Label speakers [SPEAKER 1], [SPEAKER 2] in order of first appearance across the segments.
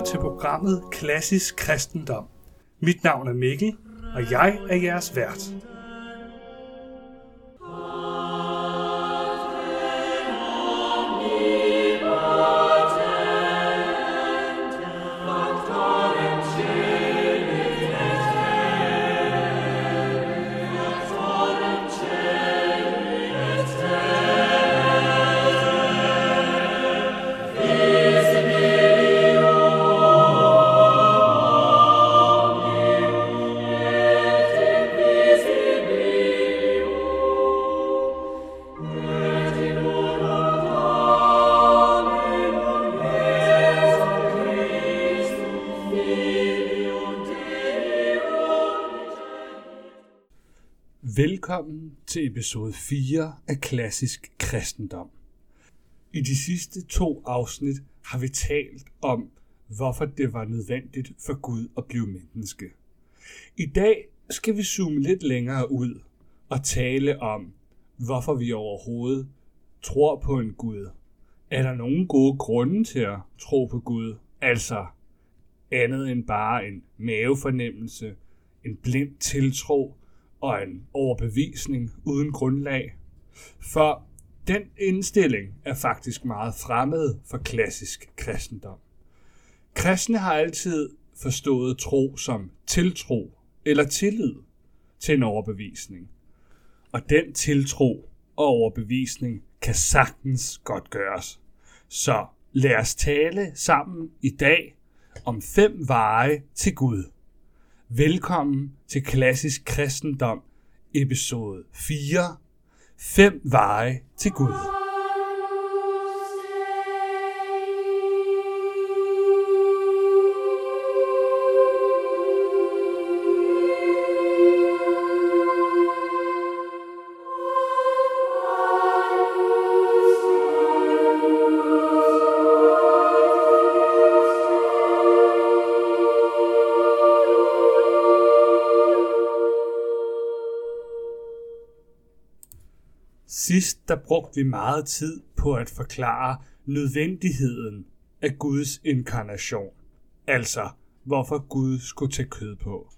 [SPEAKER 1] lytter til programmet Klassisk Kristendom. Mit navn er Mikkel, og jeg er jeres vært. Velkommen til episode 4 af Klassisk Kristendom. I de sidste to afsnit har vi talt om, hvorfor det var nødvendigt for Gud at blive menneske. I dag skal vi zoome lidt længere ud og tale om, hvorfor vi overhovedet tror på en Gud. Er der nogen gode grunde til at tro på Gud? Altså andet end bare en mavefornemmelse, en blind tiltro, og en overbevisning uden grundlag. For den indstilling er faktisk meget fremmed for klassisk kristendom. Kristne har altid forstået tro som tiltro eller tillid til en overbevisning. Og den tiltro og overbevisning kan sagtens godt gøres. Så lad os tale sammen i dag om fem veje til Gud. Velkommen til Klassisk Kristendom, episode 4. Fem veje til Gud. Sidst der brugte vi meget tid på at forklare nødvendigheden af Guds inkarnation. Altså, hvorfor Gud skulle tage kød på.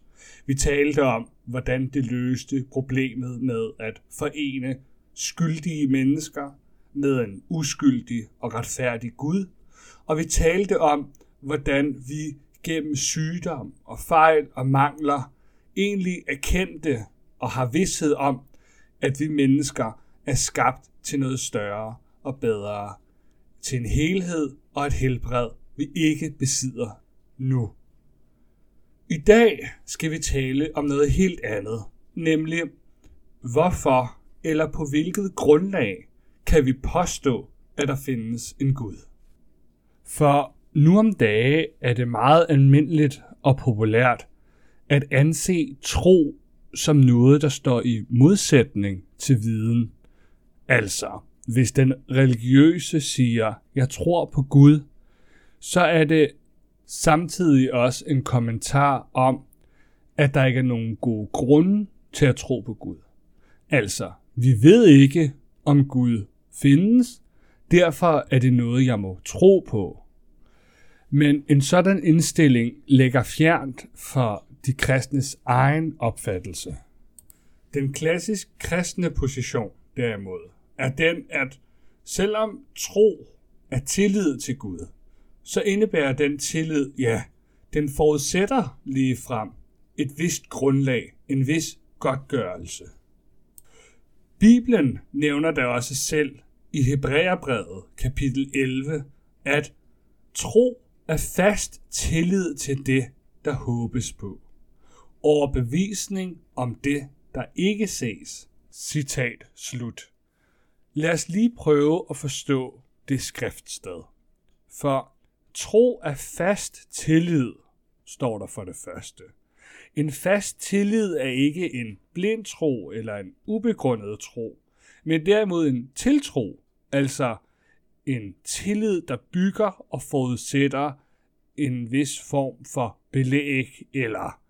[SPEAKER 1] Vi talte om, hvordan det løste problemet med at forene skyldige mennesker med en uskyldig og retfærdig Gud. Og vi talte om, hvordan vi gennem sygdom og fejl og mangler egentlig erkendte og har vidshed om, at vi mennesker er skabt til noget større og bedre, til en helhed og et helbred, vi ikke besidder nu. I dag skal vi tale om noget helt andet, nemlig hvorfor eller på hvilket grundlag kan vi påstå, at der findes en Gud. For nu om dage er det meget almindeligt og populært at anse tro som noget, der står i modsætning til viden Altså, hvis den religiøse siger, jeg tror på Gud, så er det samtidig også en kommentar om, at der ikke er nogen gode grunde til at tro på Gud. Altså, vi ved ikke, om Gud findes, derfor er det noget, jeg må tro på. Men en sådan indstilling lægger fjernt for de kristnes egen opfattelse. Den klassisk kristne position derimod, er den, at selvom tro er tillid til Gud, så indebærer den tillid, ja, den forudsætter lige frem et vist grundlag, en vis godtgørelse. Bibelen nævner da også selv i Hebræerbrevet kapitel 11, at tro er fast tillid til det, der håbes på. Overbevisning om det, der ikke ses. Citat slut. Lad os lige prøve at forstå det skriftsted. For tro er fast tillid, står der for det første. En fast tillid er ikke en blind tro eller en ubegrundet tro, men derimod en tiltro, altså en tillid, der bygger og forudsætter en vis form for belæg eller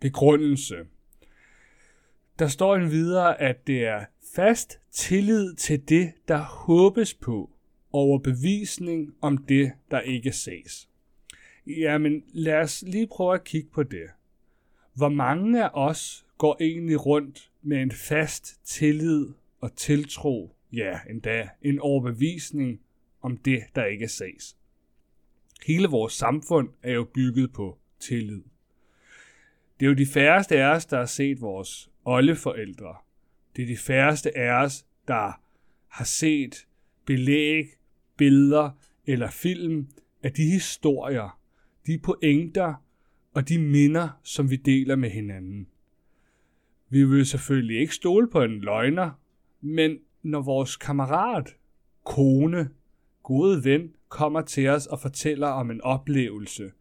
[SPEAKER 1] begrundelse. Der står en videre, at det er fast tillid til det, der håbes på. overbevisning om det, der ikke ses. Jamen, lad os lige prøve at kigge på det. Hvor mange af os går egentlig rundt med en fast tillid og tiltro, ja, endda en overbevisning om det, der ikke ses. Hele vores samfund er jo bygget på tillid. Det er jo de færreste af os, der har set vores oldeforældre. Det er de færreste af os, der har set belæg, billeder eller film af de historier, de pointer og de minder, som vi deler med hinanden. Vi vil selvfølgelig ikke stole på en løgner, men når vores kammerat, kone, gode ven kommer til os og fortæller om en oplevelse,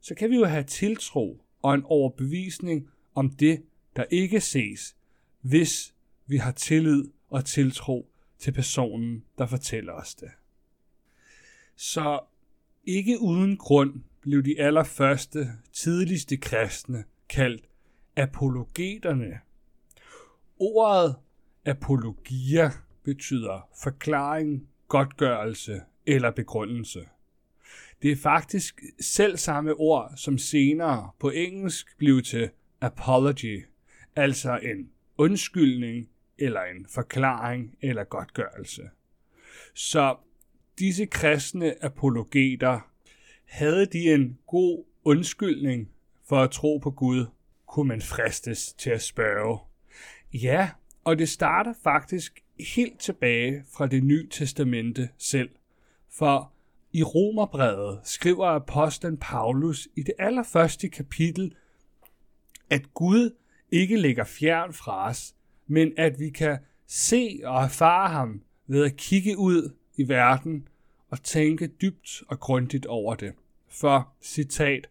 [SPEAKER 1] så kan vi jo have tiltro og en overbevisning om det, der ikke ses, hvis vi har tillid og tiltro til personen, der fortæller os det. Så ikke uden grund blev de allerførste, tidligste kristne kaldt apologeterne. Ordet apologia betyder forklaring, godtgørelse eller begrundelse. Det er faktisk selv samme ord, som senere på engelsk blev til apology, altså en undskyldning eller en forklaring eller godtgørelse. Så disse kristne apologeter, havde de en god undskyldning for at tro på Gud, kunne man fristes til at spørge. Ja, og det starter faktisk helt tilbage fra det nye testamente selv. For i Romerbrevet skriver apostlen Paulus i det allerførste kapitel, at Gud ikke ligger fjern fra os, men at vi kan se og erfare ham ved at kigge ud i verden og tænke dybt og grundigt over det. For, citat,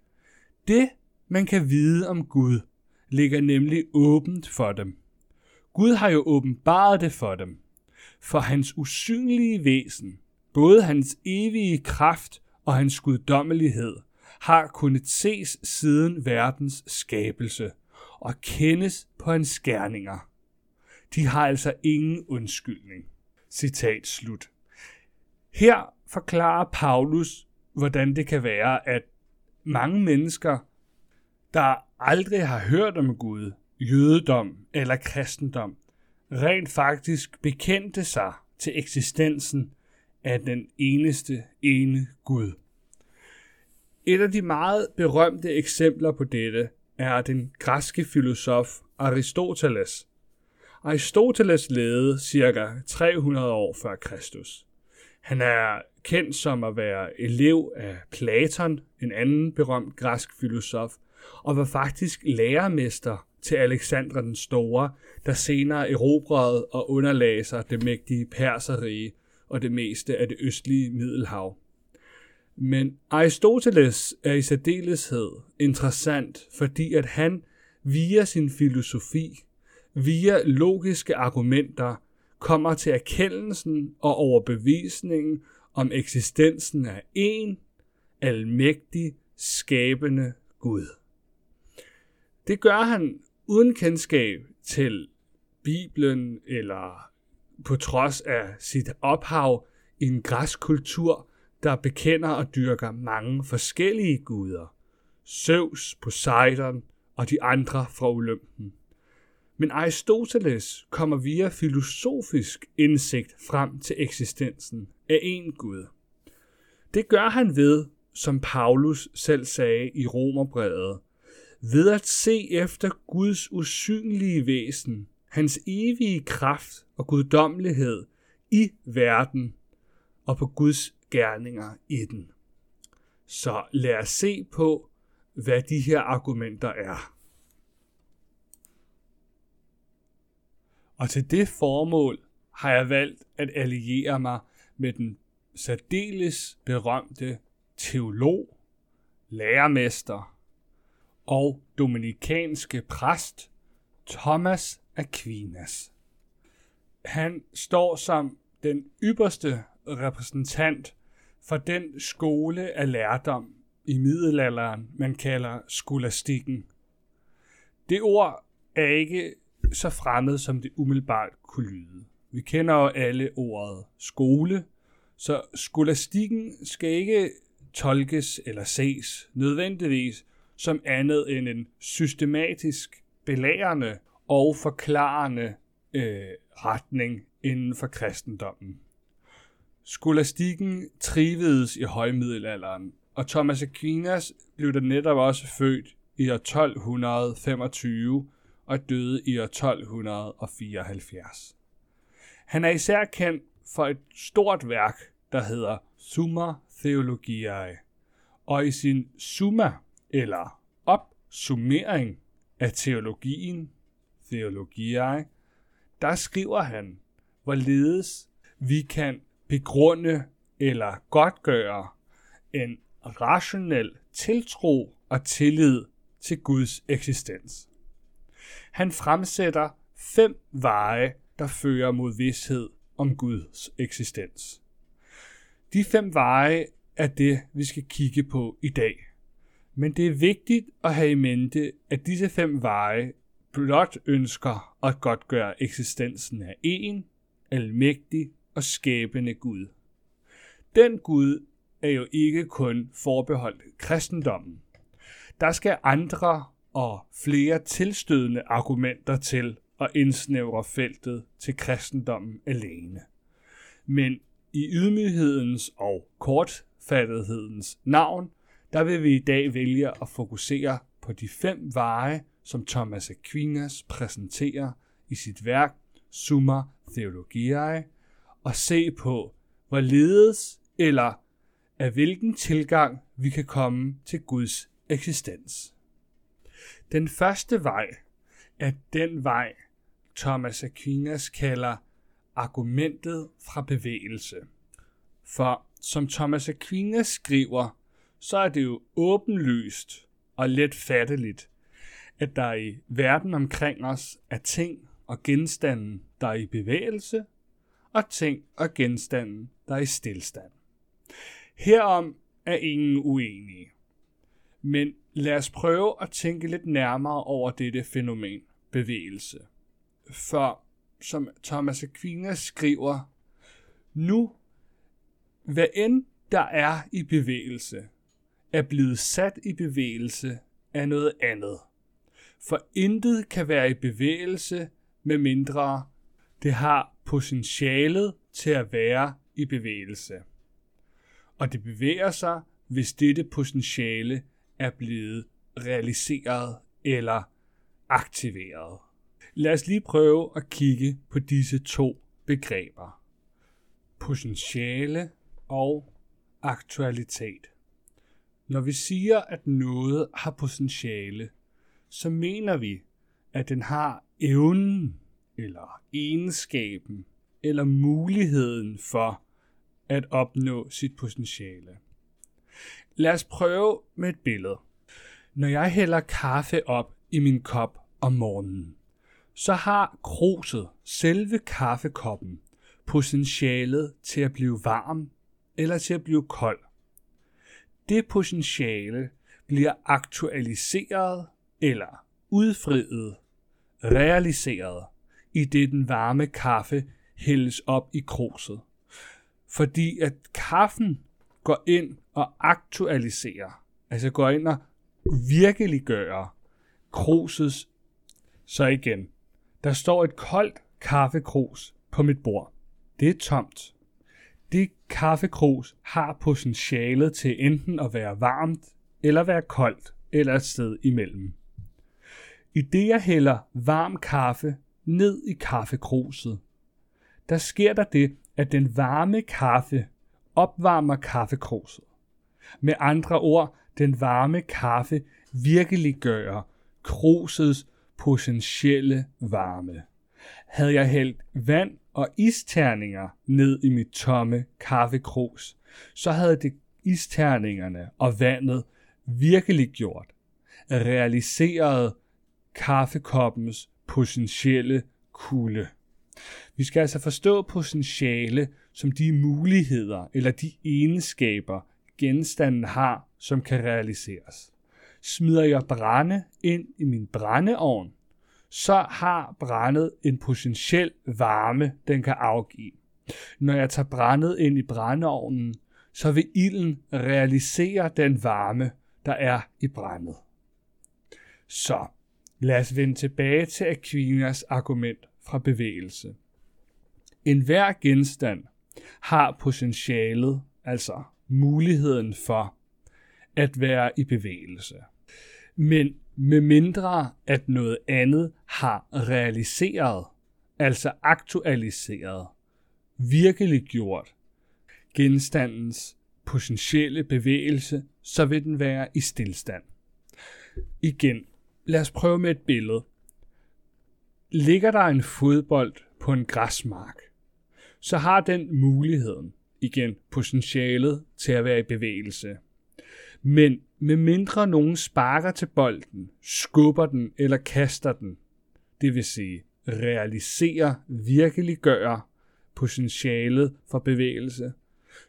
[SPEAKER 1] det man kan vide om Gud, ligger nemlig åbent for dem. Gud har jo åbenbaret det for dem. For hans usynlige væsen, både hans evige kraft og hans guddommelighed, har kunnet ses siden verdens skabelse og kendes på hans skærninger. De har altså ingen undskyldning. Citat slut. Her forklarer Paulus, hvordan det kan være, at mange mennesker, der aldrig har hørt om Gud, jødedom eller kristendom, rent faktisk bekendte sig til eksistensen af den eneste ene Gud. Et af de meget berømte eksempler på dette er den græske filosof Aristoteles. Aristoteles levede ca. 300 år før Kristus. Han er kendt som at være elev af Platon, en anden berømt græsk filosof, og var faktisk lærermester til Alexander den Store, der senere erobrede og underlagde sig det mægtige perserige og det meste af det østlige Middelhav. Men Aristoteles er i særdeleshed interessant, fordi at han via sin filosofi, via logiske argumenter, kommer til erkendelsen og overbevisningen om eksistensen af en almægtig, skabende Gud. Det gør han uden kendskab til Bibelen eller på trods af sit ophav i en græsk kultur, der bekender og dyrker mange forskellige guder. Zeus, Poseidon og de andre fra Olympen. Men Aristoteles kommer via filosofisk indsigt frem til eksistensen af en Gud. Det gør han ved, som Paulus selv sagde i Romerbrevet, ved at se efter Guds usynlige væsen, hans evige kraft og guddommelighed i verden og på Guds gerninger i den. Så lad os se på, hvad de her argumenter er. Og til det formål har jeg valgt at alliere mig med den særdeles berømte teolog, lærermester og dominikanske præst Thomas Aquinas. Han står som den ypperste repræsentant for den skole af lærdom i middelalderen, man kalder skolastikken. Det ord er ikke så fremmed, som det umiddelbart kunne lyde. Vi kender jo alle ordet skole, Så skolastikken skal ikke tolkes eller ses nødvendigvis som andet end en systematisk belærende og forklarende øh, retning inden for kristendommen. Skolastikken trivedes i højmiddelalderen, og Thomas Aquinas blev der netop også født i år 1225 og døde i år 1274. Han er især kendt for et stort værk, der hedder Summa Theologiae, og i sin Summa, eller opsummering af teologien, Theologiae, der skriver han, hvorledes vi kan begrunde eller godtgøre en rationel tiltro og tillid til Guds eksistens. Han fremsætter fem veje, der fører mod vidshed om Guds eksistens. De fem veje er det, vi skal kigge på i dag. Men det er vigtigt at have i mente, at disse fem veje blot ønsker at godtgøre eksistensen af en, almægtig og skabende Gud. Den Gud er jo ikke kun forbeholdt kristendommen. Der skal andre og flere tilstødende argumenter til at indsnævre feltet til kristendommen alene. Men i ydmyghedens og kortfattethedens navn, der vil vi i dag vælge at fokusere på de fem veje, som Thomas Aquinas præsenterer i sit værk Summa Theologiae, og se på, hvorledes eller af hvilken tilgang vi kan komme til Guds eksistens. Den første vej er den vej, Thomas Aquinas kalder argumentet fra bevægelse. For som Thomas Aquinas skriver, så er det jo åbenlyst og let fatteligt, at der i verden omkring os er ting og genstande, der er i bevægelse, og ting og genstande, der er i stillstand. Herom er ingen uenige. Men lad os prøve at tænke lidt nærmere over dette fænomen, bevægelse. For som Thomas Aquinas skriver, nu, hvad end der er i bevægelse, er blevet sat i bevægelse af noget andet. For intet kan være i bevægelse, med mindre det har potentialet til at være i bevægelse. Og det bevæger sig, hvis dette potentiale er blevet realiseret eller aktiveret. Lad os lige prøve at kigge på disse to begreber. Potentiale og aktualitet. Når vi siger, at noget har potentiale, så mener vi, at den har evnen eller egenskaben eller muligheden for at opnå sit potentiale. Lad os prøve med et billede. Når jeg hælder kaffe op i min kop om morgenen, så har kruset, selve kaffekoppen, potentialet til at blive varm eller til at blive kold. Det potentiale bliver aktualiseret eller udfriet, realiseret, i det den varme kaffe hældes op i kruset. Fordi at kaffen går ind og aktualiserer, altså går ind og virkeliggør krusets, så igen, der står et koldt kaffekrus på mit bord. Det er tomt. Det kaffekrus har potentialet til enten at være varmt eller være koldt, eller et sted imellem. I det jeg hælder varm kaffe ned i kaffekruset, der sker der det, at den varme kaffe opvarmer kaffekruset. Med andre ord, den varme kaffe virkelig gør krusets potentielle varme. Havde jeg hældt vand og isterninger ned i mit tomme kaffekrus, så havde det isterningerne og vandet virkelig gjort, realiseret kaffekoppens potentielle kulde. Vi skal altså forstå potentiale som de muligheder eller de egenskaber, genstanden har, som kan realiseres. Smider jeg brænde ind i min brændeovn, så har brændet en potentiel varme, den kan afgive. Når jeg tager brændet ind i brændeovnen, så vil ilden realisere den varme, der er i brændet. Så lad os vende tilbage til Aquinas argument fra bevægelse. En hver genstand har potentialet, altså muligheden for at være i bevægelse. Men med mindre at noget andet har realiseret, altså aktualiseret, virkelig gjort genstandens potentielle bevægelse, så vil den være i stillstand. Igen, lad os prøve med et billede. Ligger der en fodbold på en græsmark, så har den muligheden, igen potentialet til at være i bevægelse. Men med mindre nogen sparker til bolden, skubber den eller kaster den, det vil sige realiserer, virkeliggør potentialet for bevægelse,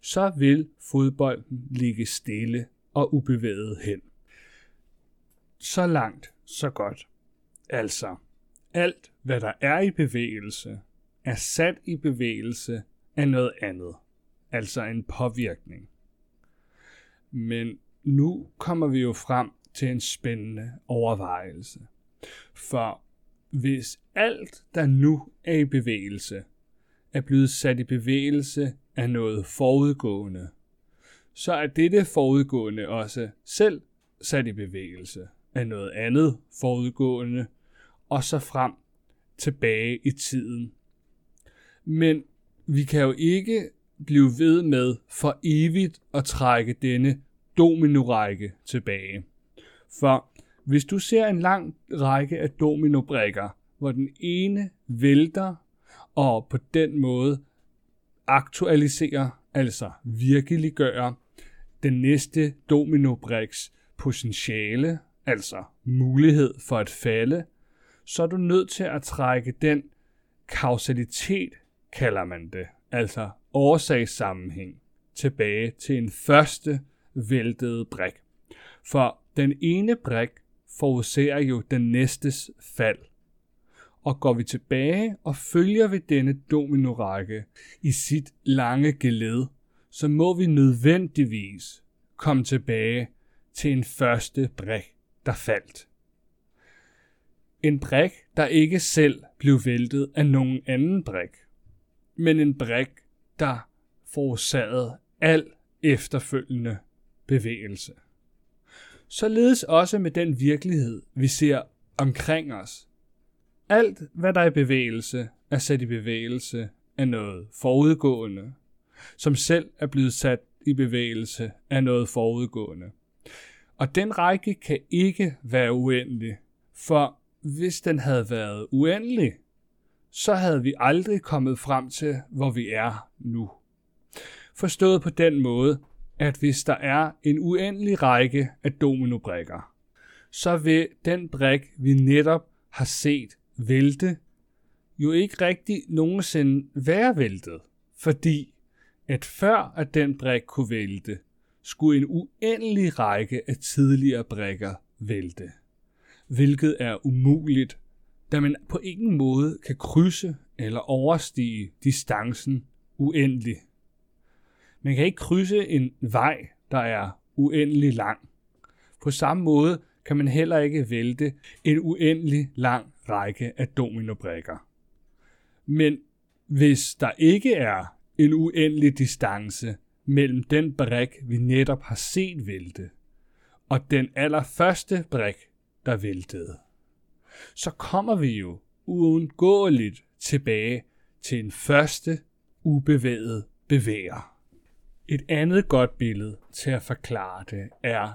[SPEAKER 1] så vil fodbolden ligge stille og ubevæget hen. Så langt, så godt. Altså, alt hvad der er i bevægelse, er sat i bevægelse af noget andet, altså en påvirkning. Men nu kommer vi jo frem til en spændende overvejelse. For hvis alt, der nu er i bevægelse, er blevet sat i bevægelse af noget forudgående, så er dette forudgående også selv sat i bevægelse af noget andet forudgående, og så frem tilbage i tiden. Men vi kan jo ikke blive ved med for evigt at trække denne dominorække tilbage. For hvis du ser en lang række af dominobrikker, hvor den ene vælter og på den måde aktualiserer, altså virkeliggør den næste dominobriks potentiale, altså mulighed for at falde, så er du nødt til at trække den kausalitet, kalder man det, altså årsagssammenhæng, tilbage til en første væltede brik. For den ene brik forudser jo den næstes fald. Og går vi tilbage og følger vi denne dominorække i sit lange geled, så må vi nødvendigvis komme tilbage til en første brik, der faldt. En brik, der ikke selv blev væltet af nogen anden brik, men en brik, der forårsagede al efterfølgende bevægelse. Således også med den virkelighed, vi ser omkring os. Alt, hvad der er i bevægelse, er sat i bevægelse af noget forudgående, som selv er blevet sat i bevægelse af noget forudgående. Og den række kan ikke være uendelig, for hvis den havde været uendelig, så havde vi aldrig kommet frem til, hvor vi er nu. Forstået på den måde, at hvis der er en uendelig række af dominobrikker, så vil den brik, vi netop har set vælte, jo ikke rigtig nogensinde være væltet, fordi at før at den brik kunne vælte, skulle en uendelig række af tidligere brikker vælte, hvilket er umuligt, da man på ingen måde kan krydse eller overstige distancen uendelig. Man kan ikke krydse en vej, der er uendelig lang. På samme måde kan man heller ikke vælte en uendelig lang række af dominobrikker. Men hvis der ikke er en uendelig distance mellem den brik, vi netop har set vælte, og den allerførste brik, der væltede, så kommer vi jo uundgåeligt tilbage til en første ubevæget bevæger. Et andet godt billede til at forklare det er,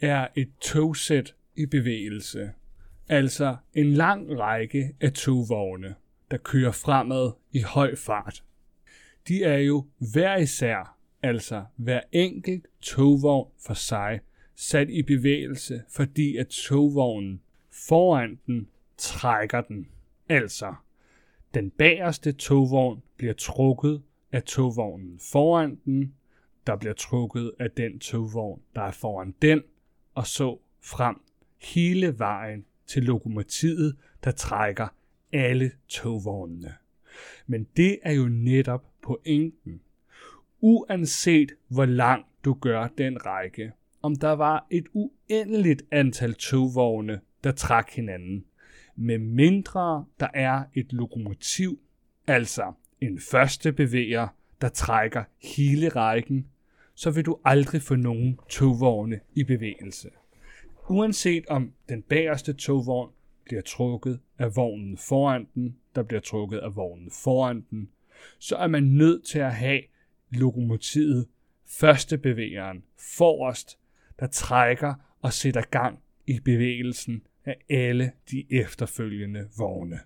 [SPEAKER 1] er et togsæt i bevægelse. Altså en lang række af togvogne, der kører fremad i høj fart. De er jo hver især, altså hver enkelt togvogn for sig, sat i bevægelse, fordi at togvognen foran den trækker den. Altså, den bagerste togvogn bliver trukket af togvognen foran den, der bliver trukket af den togvogn, der er foran den, og så frem hele vejen til lokomotivet, der trækker alle togvognene. Men det er jo netop pointen. Uanset hvor lang du gør den række, om der var et uendeligt antal togvogne, der trak hinanden, med mindre der er et lokomotiv, altså en første bevæger, der trækker hele rækken, så vil du aldrig få nogen togvogne i bevægelse. Uanset om den bagerste togvogn bliver trukket af vognen foran den, der bliver trukket af vognen foran den, så er man nødt til at have lokomotivet, første bevægeren, forrest, der trækker og sætter gang i bevægelsen af alle de efterfølgende vogne.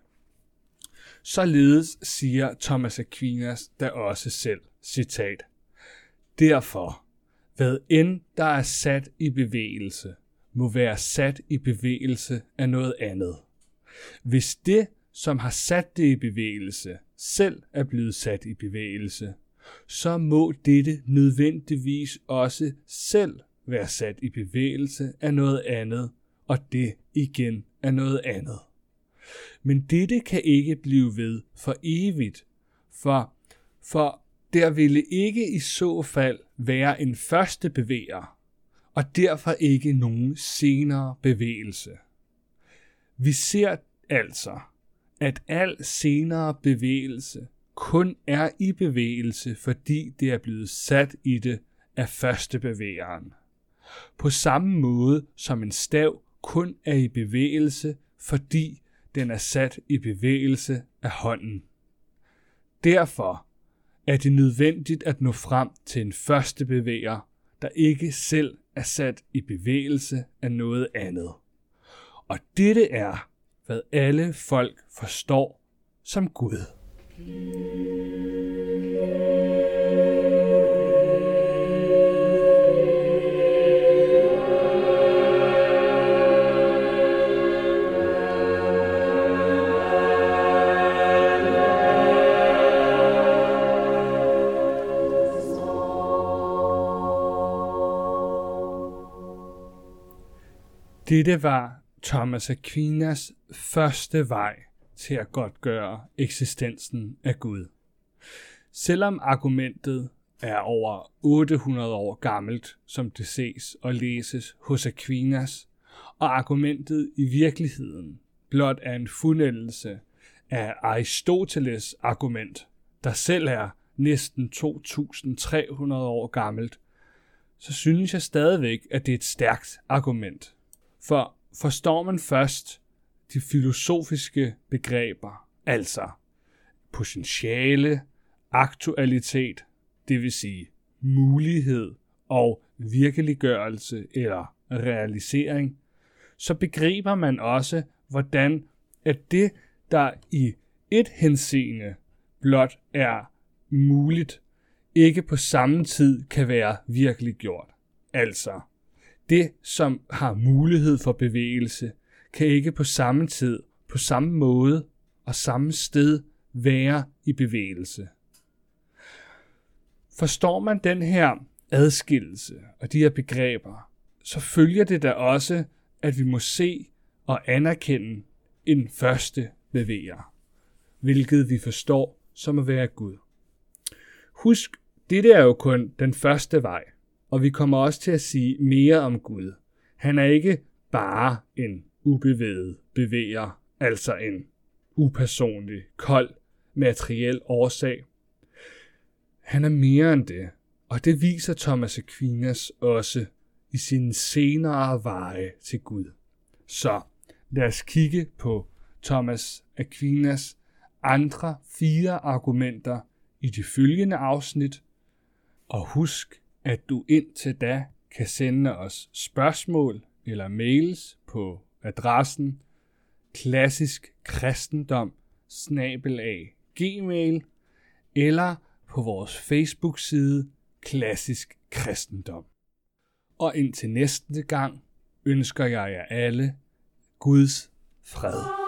[SPEAKER 1] Således siger Thomas Aquinas da også selv, citat, Derfor, hvad end der er sat i bevægelse, må være sat i bevægelse af noget andet. Hvis det, som har sat det i bevægelse, selv er blevet sat i bevægelse, så må dette nødvendigvis også selv være sat i bevægelse af noget andet, og det igen er noget andet. Men dette kan ikke blive ved for evigt, for, for der ville ikke i så fald være en første bevæger, og derfor ikke nogen senere bevægelse. Vi ser altså, at al senere bevægelse kun er i bevægelse, fordi det er blevet sat i det af første bevægeren. På samme måde som en stav kun er i bevægelse, fordi den er sat i bevægelse af hånden. Derfor er det nødvendigt at nå frem til en første bevæger, der ikke selv er sat i bevægelse af noget andet. Og dette er, hvad alle folk forstår som Gud. Dette var Thomas Aquinas første vej til at godtgøre eksistensen af Gud. Selvom argumentet er over 800 år gammelt, som det ses og læses hos Aquinas, og argumentet i virkeligheden blot er en fundældelse af Aristoteles argument, der selv er næsten 2.300 år gammelt, så synes jeg stadigvæk, at det er et stærkt argument. For forstår man først de filosofiske begreber, altså potentiale, aktualitet, det vil sige mulighed og virkeliggørelse eller realisering, så begriber man også, hvordan at det, der i et henseende blot er muligt, ikke på samme tid kan være virkeliggjort. Altså, det, som har mulighed for bevægelse, kan ikke på samme tid, på samme måde og samme sted være i bevægelse. Forstår man den her adskillelse og de her begreber, så følger det da også, at vi må se og anerkende en første bevæger, hvilket vi forstår som at være Gud. Husk, dette er jo kun den første vej, og vi kommer også til at sige mere om Gud. Han er ikke bare en ubevæget bevæger, altså en upersonlig, kold, materiel årsag. Han er mere end det, og det viser Thomas Aquinas også i sine senere veje til Gud. Så lad os kigge på Thomas Aquinas andre fire argumenter i de følgende afsnit, og husk, at du indtil da kan sende os spørgsmål eller mails på adressen klassisk kristendom gmail eller på vores Facebook-side Klassisk Kristendom. Og indtil næste gang ønsker jeg jer alle Guds fred.